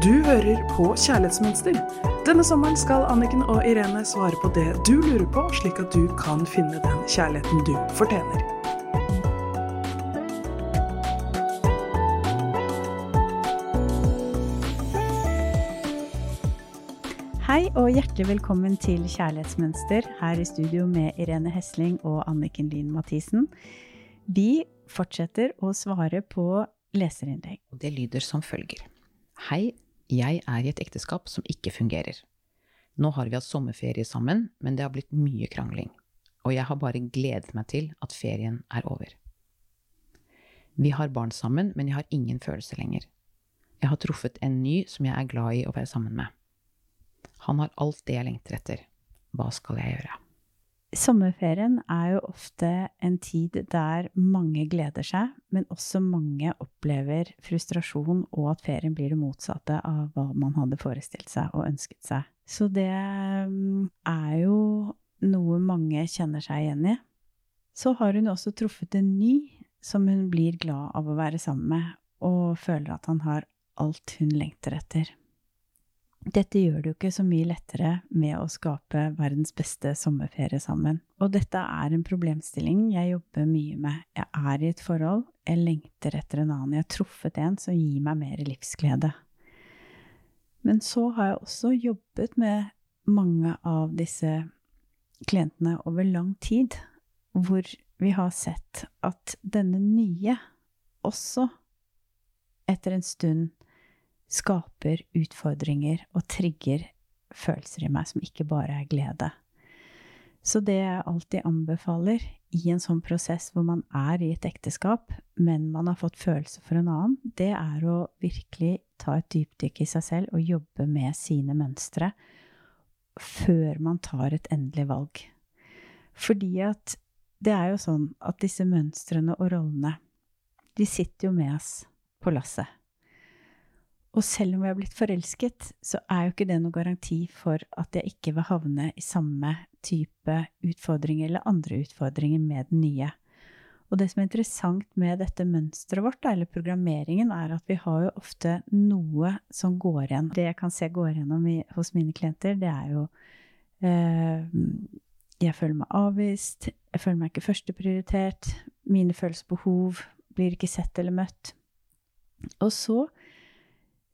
Du hører på Kjærlighetsmønster. Denne sommeren skal Anniken og Irene svare på det du lurer på, slik at du kan finne den kjærligheten du fortjener. Hei og hjertelig velkommen til Kjærlighetsmønster her i studio med Irene Hesling og Anniken Lien Mathisen. Vi fortsetter å svare på leserinnlegg. Det lyder som følger. Hei, jeg er i et ekteskap som ikke fungerer. Nå har vi hatt sommerferie sammen, men det har blitt mye krangling. Og jeg har bare gledet meg til at ferien er over. Vi har barn sammen, men jeg har ingen følelser lenger. Jeg har truffet en ny som jeg er glad i å være sammen med. Han har alt det jeg lengter etter. Hva skal jeg gjøre? Sommerferien er jo ofte en tid der mange gleder seg, men også mange opplever frustrasjon og at ferien blir det motsatte av hva man hadde forestilt seg og ønsket seg. Så det mm, er jo noe mange kjenner seg igjen i. Så har hun også truffet en ny som hun blir glad av å være sammen med, og føler at han har alt hun lengter etter. Dette gjør det jo ikke så mye lettere med å skape verdens beste sommerferie sammen. Og dette er en problemstilling jeg jobber mye med. Jeg er i et forhold, jeg lengter etter en annen. Jeg har truffet en som gir meg mer livsglede. Men så har jeg også jobbet med mange av disse klientene over lang tid, hvor vi har sett at denne nye også etter en stund skaper utfordringer og trigger følelser i meg som ikke bare er glede. Så det jeg alltid anbefaler i en sånn prosess hvor man er i et ekteskap, men man har fått følelser for en annen, det er å virkelig ta et dypdykk i seg selv og jobbe med sine mønstre før man tar et endelig valg. Fordi at det er jo sånn at disse mønstrene og rollene, de sitter jo med oss på lasset. Og selv om vi har blitt forelsket, så er jo ikke det noen garanti for at jeg ikke vil havne i samme type utfordringer eller andre utfordringer med den nye. Og det som er interessant med dette mønsteret vårt, eller programmeringen, er at vi har jo ofte noe som går igjen. Det jeg kan se går igjennom i, hos mine klienter, det er jo eh, Jeg føler meg avvist, jeg føler meg ikke førsteprioritert, mine følelsesbehov blir ikke sett eller møtt. Og så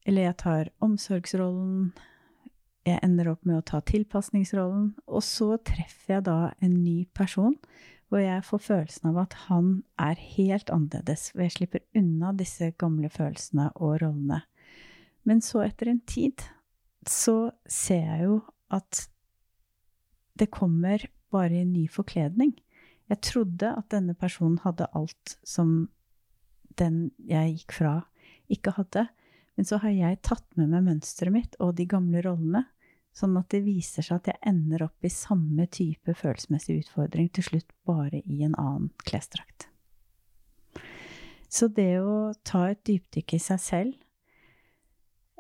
eller jeg tar omsorgsrollen. Jeg ender opp med å ta tilpasningsrollen. Og så treffer jeg da en ny person hvor jeg får følelsen av at han er helt annerledes. Og jeg slipper unna disse gamle følelsene og rollene. Men så, etter en tid, så ser jeg jo at det kommer bare i ny forkledning. Jeg trodde at denne personen hadde alt som den jeg gikk fra, ikke hadde. Men så har jeg tatt med meg mønsteret mitt og de gamle rollene, sånn at det viser seg at jeg ender opp i samme type følelsesmessig utfordring til slutt, bare i en annen klesdrakt. Så det å ta et dypdykk i seg selv,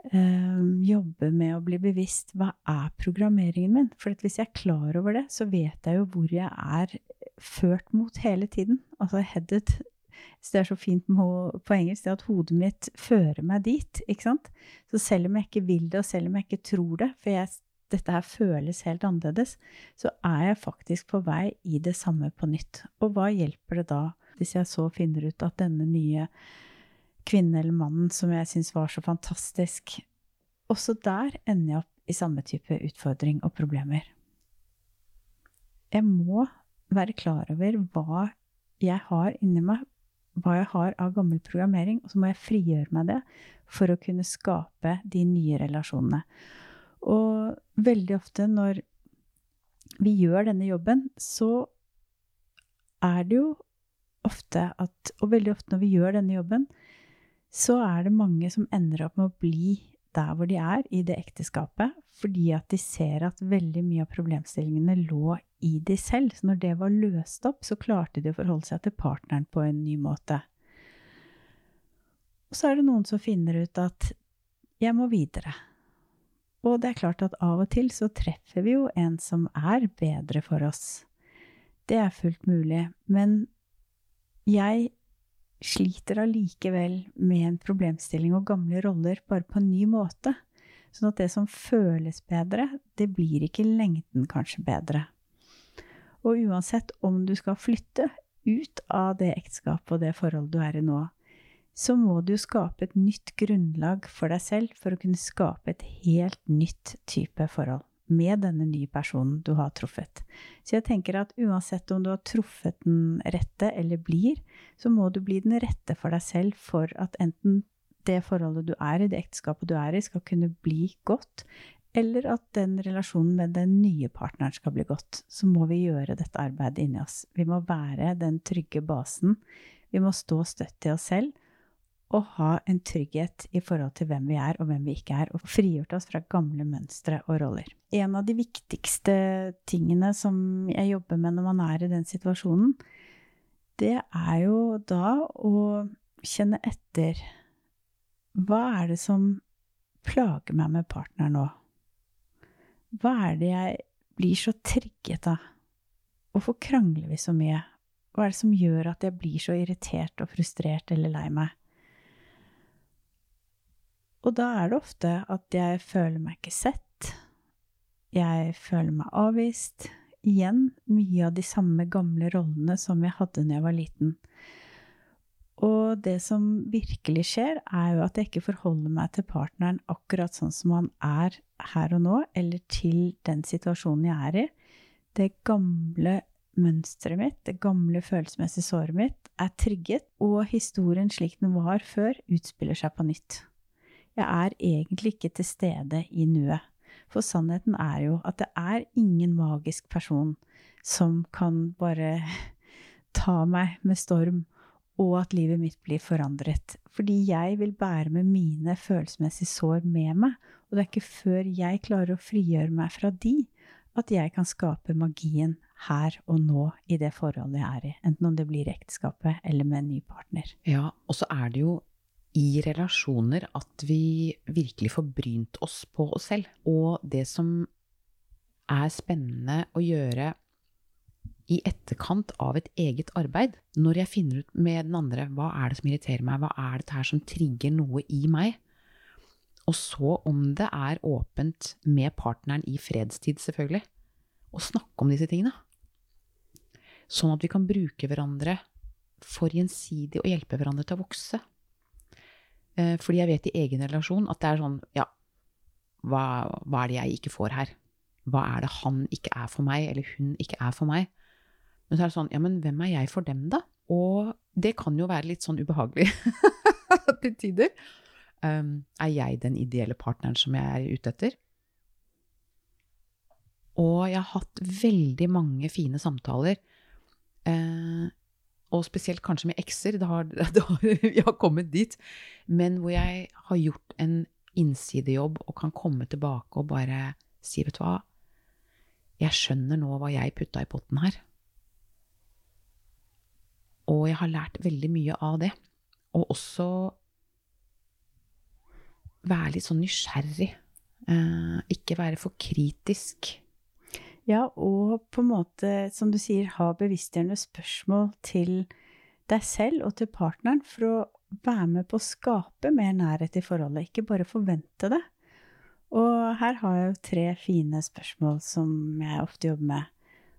øh, jobbe med å bli bevisst hva er programmeringen min? For hvis jeg er klar over det, så vet jeg jo hvor jeg er ført mot hele tiden. Altså headed så det er så fint på engelsk, at hodet mitt fører meg dit. ikke sant? Så selv om jeg ikke vil det, og selv om jeg ikke tror det, for jeg, dette her føles helt annerledes, så er jeg faktisk på vei i det samme på nytt. Og hva hjelper det da, hvis jeg så finner ut at denne nye kvinnen eller mannen som jeg syns var så fantastisk, også der ender jeg opp i samme type utfordring og problemer. Jeg må være klar over hva jeg har inni meg, hva jeg har av gammel programmering, og så må jeg frigjøre meg det for å kunne skape de nye relasjonene. Og veldig ofte når vi gjør denne jobben, så er det jo ofte at Og veldig ofte når vi gjør denne jobben, så er det mange som ender opp med å bli der hvor de er i det ekteskapet, fordi at de ser at veldig mye av problemstillingene lå i de selv. Så når det var løst opp, så klarte de å forholde seg til partneren på en ny måte. Og så er det noen som finner ut at jeg må videre. Og det er klart at av og til så treffer vi jo en som er bedre for oss. Det er fullt mulig. Men jeg sliter allikevel med en problemstilling og gamle roller, bare på en ny måte. Sånn at det som føles bedre, det blir ikke i lengden kanskje bedre. Og uansett om du skal flytte ut av det ekteskapet og det forholdet du er i nå, så må du skape et nytt grunnlag for deg selv for å kunne skape et helt nytt type forhold med denne nye personen du har truffet. Så jeg tenker at uansett om du har truffet den rette eller blir, så må du bli den rette for deg selv for at enten det forholdet du er i, det ekteskapet du er i, skal kunne bli godt, eller at den relasjonen med den nye partneren skal bli godt, så må vi gjøre dette arbeidet inni oss. Vi må være den trygge basen. Vi må stå støtt i oss selv og ha en trygghet i forhold til hvem vi er og hvem vi ikke er, og frigjort oss fra gamle mønstre og roller. En av de viktigste tingene som jeg jobber med når man er i den situasjonen, det er jo da å kjenne etter hva er det som plager meg med partneren nå? Hva er det jeg blir så trigget av? Hvorfor krangler vi så mye? Hva er det som gjør at jeg blir så irritert og frustrert eller lei meg? Og da er det ofte at jeg føler meg ikke sett. Jeg føler meg avvist. Igjen mye av de samme gamle rollene som jeg hadde da jeg var liten. Og det som virkelig skjer, er jo at jeg ikke forholder meg til partneren akkurat sånn som han er her og nå, eller til den situasjonen jeg er i. Det gamle mønsteret mitt, det gamle følelsesmessige såret mitt, er trygget, og historien slik den var før, utspiller seg på nytt. Jeg er egentlig ikke til stede i nuet. For sannheten er jo at det er ingen magisk person som kan bare ta meg med storm og at livet mitt blir forandret. Fordi jeg vil bære med mine følelsesmessige sår med meg, og det er ikke før jeg klarer å frigjøre meg fra de, at jeg kan skape magien her og nå i det forholdet jeg er i. Enten om det blir ekteskapet eller med en ny partner. Ja, og så er det jo i relasjoner at vi virkelig får brynt oss på oss selv. Og det som er spennende å gjøre i etterkant av et eget arbeid, når jeg finner ut med den andre hva er det som irriterer meg, hva er dette her som trigger noe i meg, og så om det er åpent med partneren i fredstid, selvfølgelig, å snakke om disse tingene. Sånn at vi kan bruke hverandre for gjensidig å hjelpe hverandre til å vokse. Eh, fordi jeg vet i egen relasjon at det er sånn, ja, hva, hva er det jeg ikke får her? Hva er det han ikke er for meg, eller hun ikke er for meg? Men så er det sånn, ja, men hvem er jeg for dem, da? Og det kan jo være litt sånn ubehagelig til tider. Um, er jeg den ideelle partneren som jeg er ute etter? Og jeg har hatt veldig mange fine samtaler, uh, og spesielt kanskje med ekser, det har, det har, vi har kommet dit, men hvor jeg har gjort en innsidejobb og kan komme tilbake og bare si, vet du hva, jeg skjønner nå hva jeg putta i potten her. Og jeg har lært veldig mye av det. Og også være litt sånn nysgjerrig. Eh, ikke være for kritisk. Ja, og på en måte, som du sier, ha bevisstgjørende spørsmål til deg selv og til partneren for å være med på å skape mer nærhet i forholdet, ikke bare forvente det. Og her har jeg jo tre fine spørsmål som jeg ofte jobber med.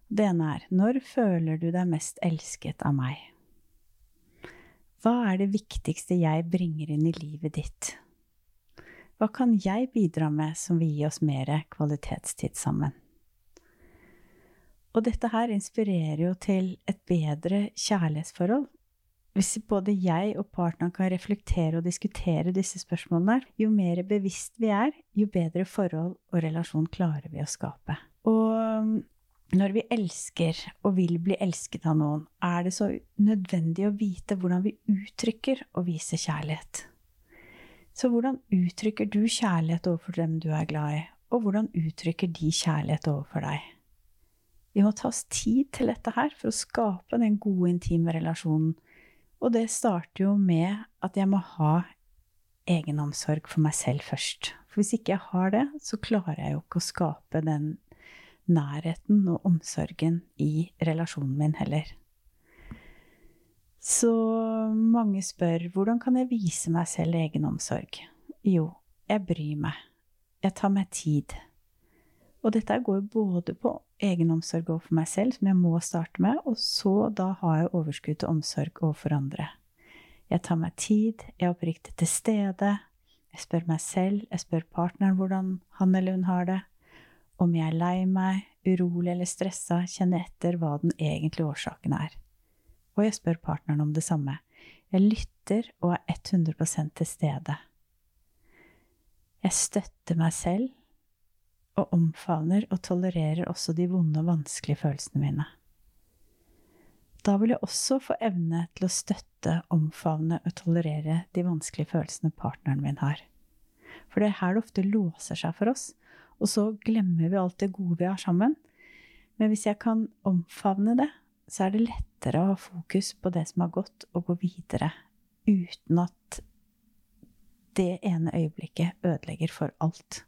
Det ene er når føler du deg mest elsket av meg? Hva er det viktigste jeg bringer inn i livet ditt? Hva kan jeg bidra med som vil gi oss mer kvalitetstid sammen? Og dette her inspirerer jo til et bedre kjærlighetsforhold. Hvis både jeg og partneren kan reflektere og diskutere disse spørsmålene, jo mer bevisst vi er, jo bedre forhold og relasjon klarer vi å skape. Og når vi elsker og vil bli elsket av noen, er det så nødvendig å vite hvordan vi uttrykker og viser kjærlighet. Så hvordan uttrykker du kjærlighet overfor dem du er glad i, og hvordan uttrykker de kjærlighet overfor deg? Vi må ta oss tid til dette her for å skape den gode, intime relasjonen. Og det starter jo med at jeg må ha egenomsorg for meg selv først. For hvis ikke jeg har det, så klarer jeg jo ikke å skape den nærheten og omsorgen i relasjonen min heller. Så mange spør hvordan kan jeg vise meg selv egenomsorg? Jo, jeg bryr meg. Jeg tar meg tid. Og dette går både på egenomsorg overfor meg selv, som jeg må starte med, og så da har jeg overskudd til omsorg overfor andre. Jeg tar meg tid, jeg er oppriktig til stede, jeg spør meg selv, jeg spør partneren hvordan han eller hun har det. Om jeg er lei meg, urolig eller stressa, kjenner etter hva den egentlige årsaken er. Og jeg spør partneren om det samme. Jeg lytter og er 100 til stede. Jeg støtter meg selv og omfavner og tolererer også de vonde og vanskelige følelsene mine. Da vil jeg også få evne til å støtte, omfavne og tolerere de vanskelige følelsene partneren min har. For det er her det ofte låser seg for oss, og så glemmer vi alt det gode vi har sammen. Men hvis jeg kan omfavne det, så er det lettere å ha fokus på det som har gått, og gå videre, uten at det ene øyeblikket ødelegger for alt.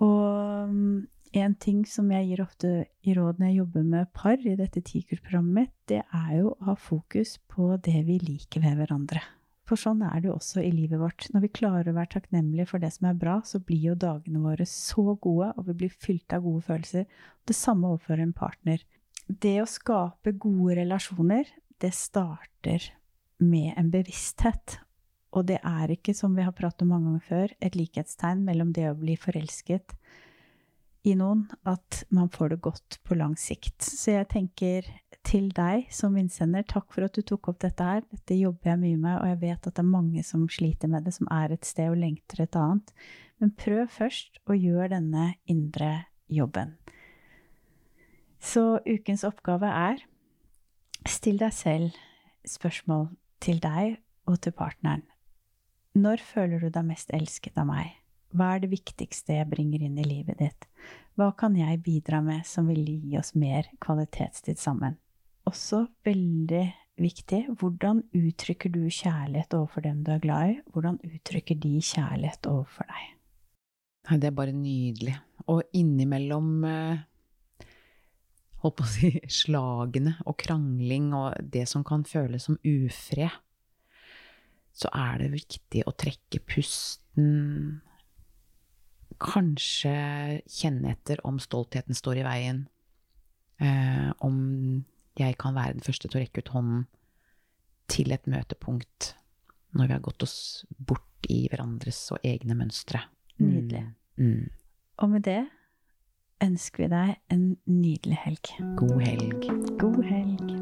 Og mm, en ting som jeg gir ofte i råd når jeg jobber med par i dette tikurprogrammet mitt, det er jo å ha fokus på det vi liker ved hverandre. For sånn er det jo også i livet vårt. Når vi klarer å være takknemlige for det som er bra, så blir jo dagene våre så gode, og vi blir fylt av gode følelser. Det samme overfor en partner. Det å skape gode relasjoner, det starter med en bevissthet og det er ikke, som vi har pratet om mange ganger før, et likhetstegn mellom det å bli forelsket i noen, at man får det godt på lang sikt. Så jeg tenker til deg som innsender, takk for at du tok opp dette her. Dette jobber jeg mye med, og jeg vet at det er mange som sliter med det, som er et sted og lengter et annet. Men prøv først å gjøre denne indre jobben. Så ukens oppgave er still deg selv spørsmål til deg og til partneren. Når føler du deg mest elsket av meg? Hva er det viktigste jeg bringer inn i livet ditt? Hva kan jeg bidra med som vil gi oss mer kvalitetstid sammen? Også veldig viktig, hvordan uttrykker du kjærlighet overfor dem du er glad i? Hvordan uttrykker de kjærlighet overfor deg? Det er bare nydelig. Og innimellom eh, holdt på å si slagene og krangling og det som kan føles som ufred, så er det viktig å trekke pusten. Kanskje kjenne etter om stoltheten står i veien. Eh, om jeg kan være den første til å rekke ut hånden til et møtepunkt når vi har gått oss bort i hverandres og egne mønstre. Nydelig. Mm. Mm. Og med det ønsker vi deg en nydelig helg. God helg. God helg.